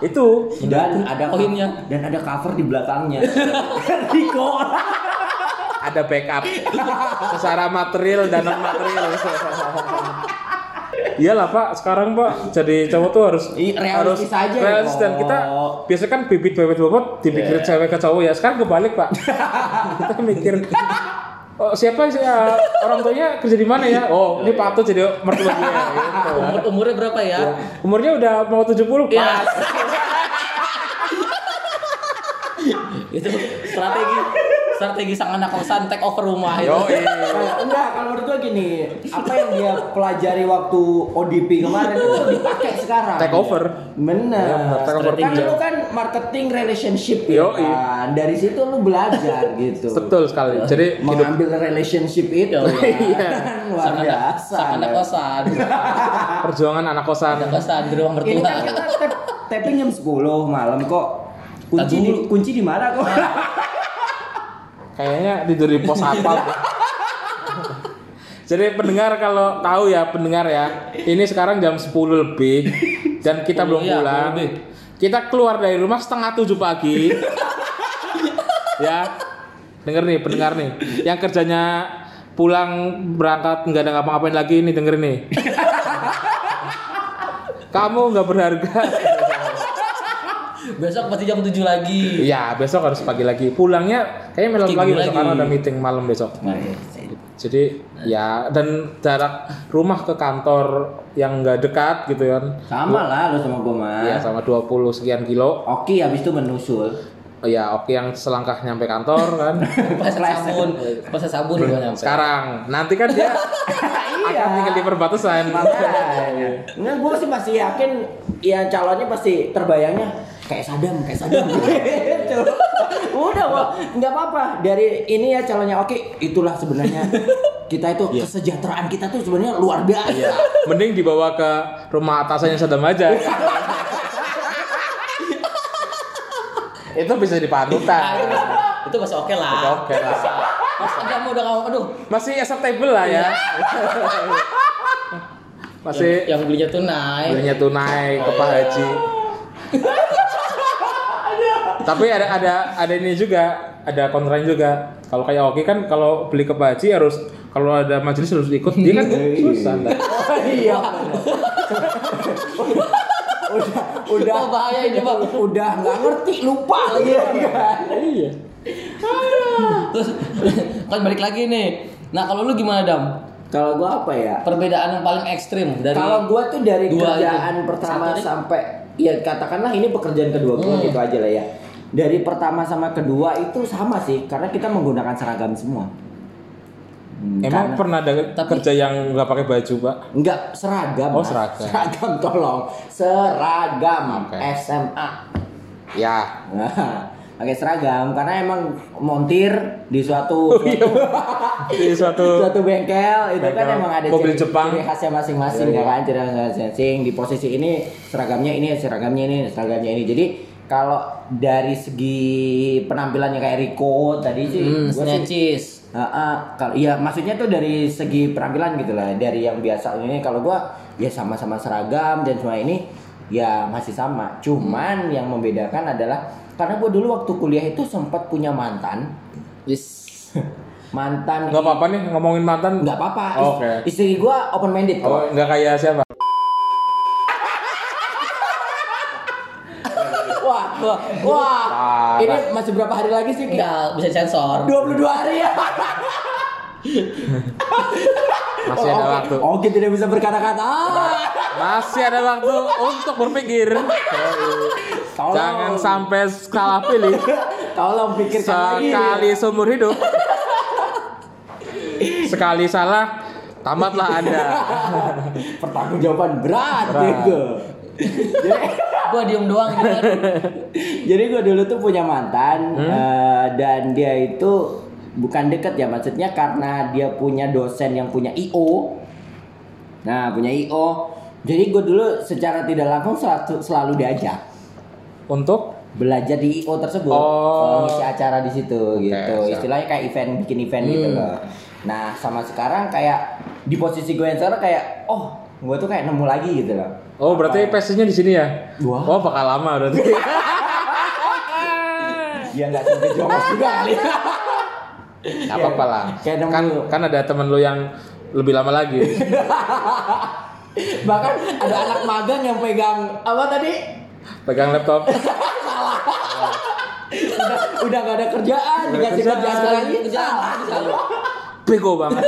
itu Dan ada Poinnya. dan ada cover di belakangnya. Riko. ada backup secara material dan non material Iyalah pak, sekarang pak jadi cowok tuh harus harus realistis aja ya, realistis. Dan kita biasa kan bibit bebet bobot dipikirin cewek ke cowok ya. Sekarang kebalik pak. Kita mikir oh, siapa sih ya, orang tuanya kerja di mana ya? Oh ini patut jadi mertua gue. Gitu. Umur umurnya berapa ya? umurnya udah mau 70 Iya. pas itu strategi strategi sang anak kosan take over rumah itu. yo Nah, enggak, kalau menurut gua gini, apa yang dia pelajari waktu ODP kemarin itu dipakai sekarang. take over. Iya, bener, take over kan lu kan marketing relationship ya kan. Dari situ lu belajar gitu. betul sekali jadi hidup Mengambil relationship itu. Iya. kan. Luar Sang anak, biasa. sang anak kosan. perjuangan anak kosan Anak kosan di ruang Ini mertua. kan kita tap, tapping jam 10 malam kok. Kunci di, kunci di mana kok? Kayaknya tidur di pos apa? Jadi pendengar kalau tahu ya pendengar ya, ini sekarang jam 10 lebih dan kita 10, belum iya, pulang. 10 lebih. Kita keluar dari rumah setengah tujuh pagi. ya, denger nih pendengar nih, yang kerjanya pulang berangkat nggak ada ngapa-ngapain lagi nih denger nih. Kamu nggak berharga. Besok pasti jam 7 lagi. Iya, besok harus pagi lagi. Pulangnya kayaknya malam lagi besok karena ada meeting malam besok. Nah, iya. Jadi ya dan jarak rumah ke kantor yang nggak dekat gitu kan. Sama lah lu sama gua mah. Ya sama 20 sekian kilo. Oke, habis itu menusul. ya oke yang selangkah nyampe kantor kan. Pas sabun, pas sabun gua nyampe. Sekarang nanti kan dia akan tinggal di perbatasan. Nah, gue sih masih yakin ya calonnya pasti terbayangnya kayak Sadam, kayak Sadam gitu. Udah, Wak. nggak apa-apa. Dari ini ya calonnya oke, itulah sebenarnya kita itu kesejahteraan kita tuh sebenarnya luar biasa. Iya. Mending dibawa ke rumah atasannya Saddam aja. itu bisa dipanutan. Itu masih oke lah. Itu oke lah. Pas ada mau udah kamu aduh. Masih acceptable lah ya. Masih yang, yang belinya tunai. belinya tunai ke Pak Haji. Tapi ada ada ada ini juga, ada kontranya juga. Kalau kayak Oki kan kalau beli ke Haji harus kalau ada majelis harus ikut. Dia kan susah. ntar. Oh iya. udah udah Oh, bahaya ini, Bang. udah nggak ngerti lupa lagi kan Iya. Terus kan balik lagi nih. Nah, kalau lu gimana, Dam? kalau gua apa ya Perbedaan yang paling ekstrim dari Kalau gua tuh dari dua kerjaan itu. pertama Satu sampai ya katakanlah ini pekerjaan kedua gua Hmm. gitu aja lah ya. Dari pertama sama kedua itu sama sih karena kita menggunakan seragam semua. Hmm, Emang karena- pernah ada kerja yang nggak pakai baju, Pak? enggak seragam. Oh, Mas. seragam. Seragam tolong. Seragam Oke. SMA. Ya. Nah, pakai seragam karena emang montir di suatu Oh, iya. Di suatu suatu bengkel itu kan Bengkel. emang ada Mobil ciri, Jepang. ciri khasnya masing-masing Iya, ya iya. kan ciri khasnya masing-masing di posisi ini seragamnya ini seragamnya ini seragamnya ini jadi kalau dari segi penampilannya kayak Rico tadi sih hmm, gua sih snatches. Ah, ah, kalau iya maksudnya tuh dari segi penampilan gitu lah dari yang biasa ini kalau gua ya sama-sama seragam dan semua ini ya masih sama cuman yang membedakan adalah karena gua dulu waktu kuliah itu sempat punya mantan Yes. mantan nggak apa-apa nih ngomongin mantan. nggak apa-apa Is- Oke. istri gua open minded kok Oh, nggak kayak siapa? Wah wah wah Parah. ini masih berapa hari lagi sih Ki? Enggak bisa sensor. 22 hari ya Masih ada waktu. Oke tidak bisa berkata-kata Masih ada waktu untuk berpikir. Tolong. Jangan sampai salah pilih. tolong pikirkan lagi Sekali seumur hidup. Sekali salah, tamatlah Anda. pertanggungjawaban berat, Berat. gitu. Jadi, Gua diem doang gitu kan. jadi gue dulu tuh punya mantan Hmm? eh, dan dia itu bukan deket ya maksudnya karena dia punya dosen yang punya IO. Nah punya IO. Jadi gue dulu secara tidak langsung selalu, selalu diajak Untuk belajar di IO tersebut, Oh. ngisi acara di situ gitu. siap. Istilahnya kayak event bikin event gitu Hmm. loh. Nah sama sekarang kayak di posisi gue yang sekarang kayak oh gue tuh kayak nemu lagi gitu loh. Oh, berarti passionnya di sini ya? Wah. Oh, bakal lama berarti. Ya nggak sampai jongos juga kali. Gak apa-apa lah. Kayak nemu. Kan kan ada temen lu yang lebih lama lagi. Bahkan ada anak magang yang pegang apa tadi? Pegang laptop. Udah udah gak ada kerjaan, dikasih kerjaan. kerjaan lagi. Kerjaan, Salah. kerjaan. Bego banget.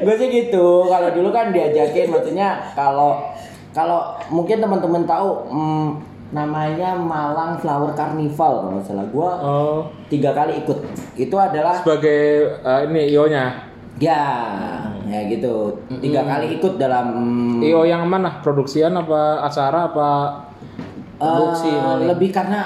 Gue sih gitu kalau dulu kan diajakin maksudnya kalau kalau mungkin teman-teman tahu hmm, namanya Malang Flower Carnival kalau nggak salah gue Oh, tiga kali ikut itu adalah sebagai eh, ini IO-nya. ya ya gitu tiga kali ikut dalam IO yang mana? Produksian apa acara apa? eh, produksi paling. lebih karena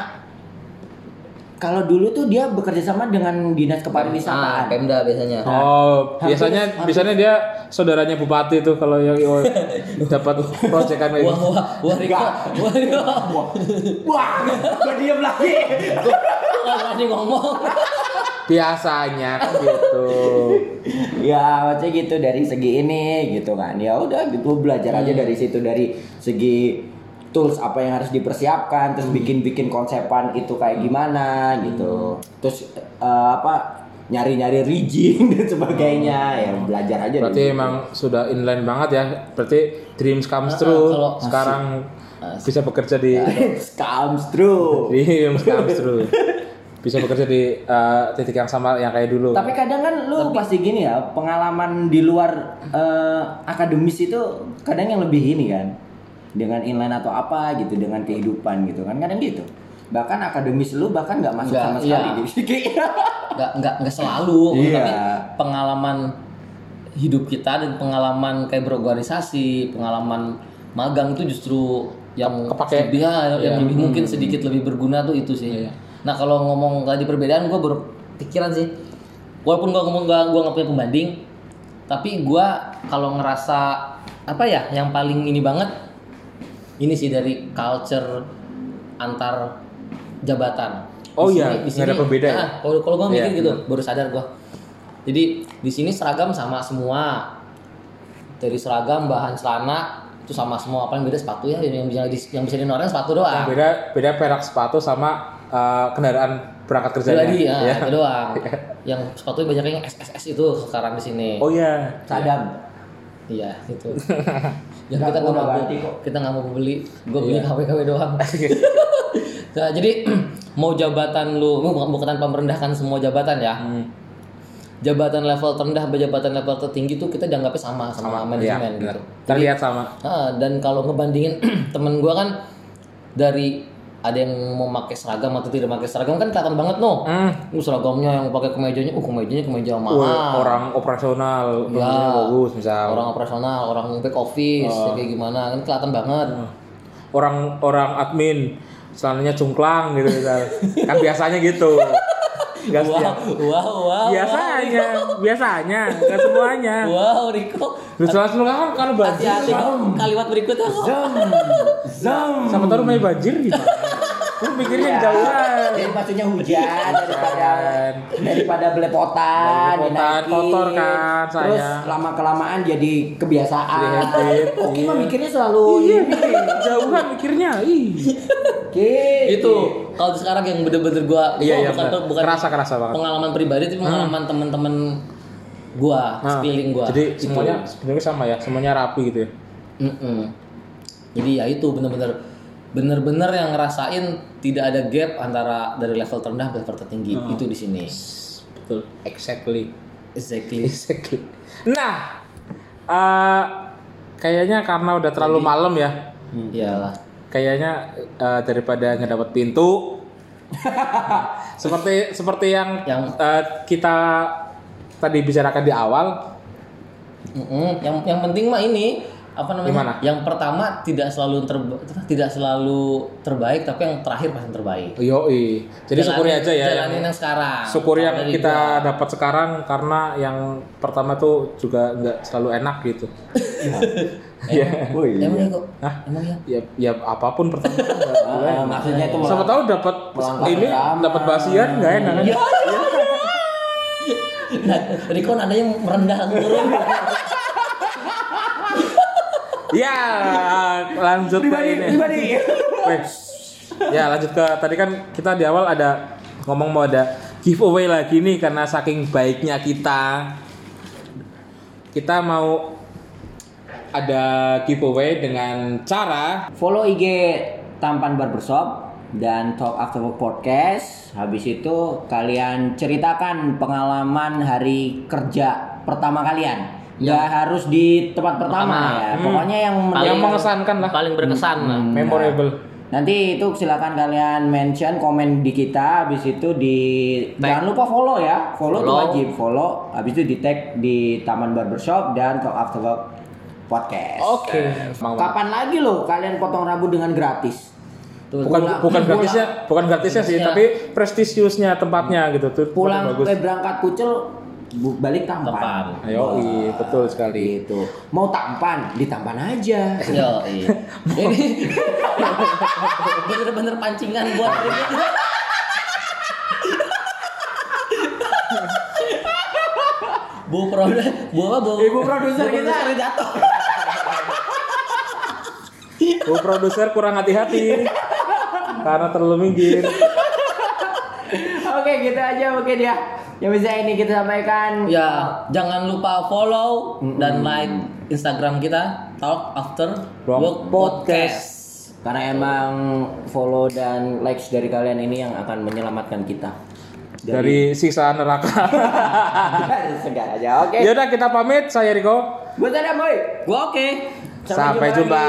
kalau dulu tuh dia bekerja sama dengan dinas Ah, kepariwisataan Pemda biasanya. Oh, hampir- biasanya hampir- biasanya dia saudaranya bupati tuh kalau yang dapat proyekan kayak Wah, gitu. wah, wah, Riko. Wah, Riko. wah wah gue diem lagi Gua berani ngomong. Biasanya kan gitu. ya maksudnya gitu dari segi ini gitu kan ya udah gitu belajar aja dari situ dari segi tools apa yang harus dipersiapkan terus bikin bikin konsepan itu kayak gimana gitu terus eh, apa nyari nyari rigging dan sebagainya ya belajar aja Berarti situ. emang sudah inline banget ya. Berarti dreams comes Ah, true. kalau- Sekarang bisa bekerja di Dreams comes true dreams comes true. Bisa bekerja di eh, titik yang sama yang kayak dulu. tapi kadang kan lu pasti gini ya pengalaman di luar eh, akademis itu kadang yang lebih ini kan dengan inline atau apa gitu dengan kehidupan gitu kan kadang gitu bahkan akademis lu bahkan nggak masuk Nggak, sama sekali iya. di Fisika. nggak nggak nggak selalu Iya. tapi pengalaman hidup kita dan pengalaman kayak berorganisasi pengalaman magang itu justru yang Kepake. lebih ya, yang Iya. lebih mungkin sedikit lebih berguna tuh itu sih Iya. nah kalau ngomong tadi perbedaan gue berpikiran sih walaupun gue ngomong gak gue nggak punya pembanding tapi gue kalau ngerasa apa ya yang paling ini banget ini sih dari culture antar jabatan. Oh Di iya, sini- di nggak ada sini- pembeda ya? Ah, kalau kalau gue mikir Iya, gitu baru sadar gue jadi di sini seragam sama semua. Dari seragam bahan celana itu sama semua. Apa yang beda sepatu ya yang bisa di, yang bisa orang sepatu Yang doang beda beda perak sepatu sama uh, kendaraan berangkat kerjanya. pribadi ya, Iya. itu doang. Yang sepatu banyak yang SSS itu sekarang di sini. Oh iya. Sadam. Iya itu Nggak, kita nggak mau kok. kita nggak mau beli gue beli Iya. KW KW doang nah, jadi mau jabatan lu bukan bukan tanpa merendahkan semua jabatan ya Hmm. jabatan level terendah sama jabatan level tertinggi tuh kita dianggapnya sama sama, manajemen Iya, gitu. Terlihat sama. Ah, dan kalau ngebandingin temen gua kan dari ada yang mau pakai seragam atau tidak pakai seragam kan kelihatan banget no. Hmm. Uh, seragamnya yang pakai kemejanya, uh kemejanya kemeja mahal. Wah, orang operasional, Ya, bagus misal. orang operasional, orang back office, ya kayak gimana kan kelihatan banget. orang orang admin celananya cungklang gitu misal. kan biasanya gitu. Gak Wow, setiap. wow, wow. Biasanya, biasanya, gak semuanya. Wow, Riko. Lu celana cungklang kan kalau banjir. Hati-hati kalimat berikutnya. Zam, zam. Sama taruh main banjir gimana? Lu mikirnya jauhan. Jadi maksudnya hujan daripada daripada belepotan, Belepotan, kotor kan, Terus saya. lama kelamaan jadi kebiasaan. Oke, iya. mah mikirnya selalu Iya, ini. jauhan mikirnya. Ih. Oke. itu kalau sekarang yang bener-bener gua Iya, iya, bukan benar. bukan Kerasa, kerasa banget. pengalaman pribadi tapi pengalaman teman-teman gua Nah, sekeliling gua Jadi Itu. semuanya sebenarnya sama ya, semuanya rapi gitu ya. Mm-mm. jadi ya itu bener-bener bener-bener yang ngerasain tidak ada gap antara dari level terendah ke level tertinggi Oh. itu di sini Betul. Exactly. exactly Exactly. Nah, eh kayaknya karena udah terlalu malam ya. iyalah Kayaknya eh, daripada nggak dapat pintu, seperti seperti yang, Yang- eh, kita tadi bicarakan di awal, yang yang penting mah ini apa namanya Gimana? yang pertama tidak selalu terba- tidak selalu terbaik tapi yang terakhir pasti yang terbaik yoi. Jadi Jalanin- syukuri aja ya. jalanin yang- yang sekarang syukuri yang kita dapat sekarang karena yang pertama tuh juga nggak selalu enak gitu. Iya. Oh iya. emang ya kok Hah? emang ya Ya, ya apa pun pertama Ah, maksudnya itu Siapa tahu dapat ini dapat basian nggak enak kan? nah, Riko nadanya merendah turun Ya, lanjut ke ini. pribadi. Weh. Ya, lanjut ke tadi kan kita di awal ada ngomong mau ada giveaway lagi nih karena saking baiknya kita. Kita mau ada giveaway dengan cara Follow IG Tampan Barbershop dan Talk After Work Podcast. Habis itu kalian ceritakan pengalaman hari kerja pertama kalian. Nggak harus di tempat pertama, Pertama. ya. Hmm. Pokoknya yang yang mengesankan lah, paling berkesan lah. Hmm. memorable. Nanti itu silakan kalian mention komen di kita habis itu di jangan lupa follow ya. Follow, itu Follow. wajib follow. Habis itu di tag di Taman Barbershop dan Talk After Work Podcast. Oke. Mau- Kapan lagi loh kalian potong rambut dengan gratis? Tuh, Bukan Pulang- bukan pulang- gratisnya, bukan gratisnya sih, Gratisnya. tapi prestisiusnya tempatnya gitu tuh. Pulang bagus. eh, berangkat kucel balik tampan. Tampan. Ayo, iya, betul sekali. Gitu. Mau tampan, ditampan aja. Yo, iya. Ini bener-bener pancingan buat ini. Bu produser, bu apa bu? Ibu produser kita. jatuh. Bu produser kurang hati-hati karena terlalu minggir. Oke, gitu aja mungkin ya. Yang bisa ini kita sampaikan. Ya, jangan lupa follow dan like Instagram kita Talk After Work Podcast. Karena emang follow dan likes dari kalian ini yang akan menyelamatkan kita. Dari sisa neraka. dari segala aja. Oke. Yaudah kita pamit, saya Riko. Buat ada boy. Gua oke. Sampai jumpa.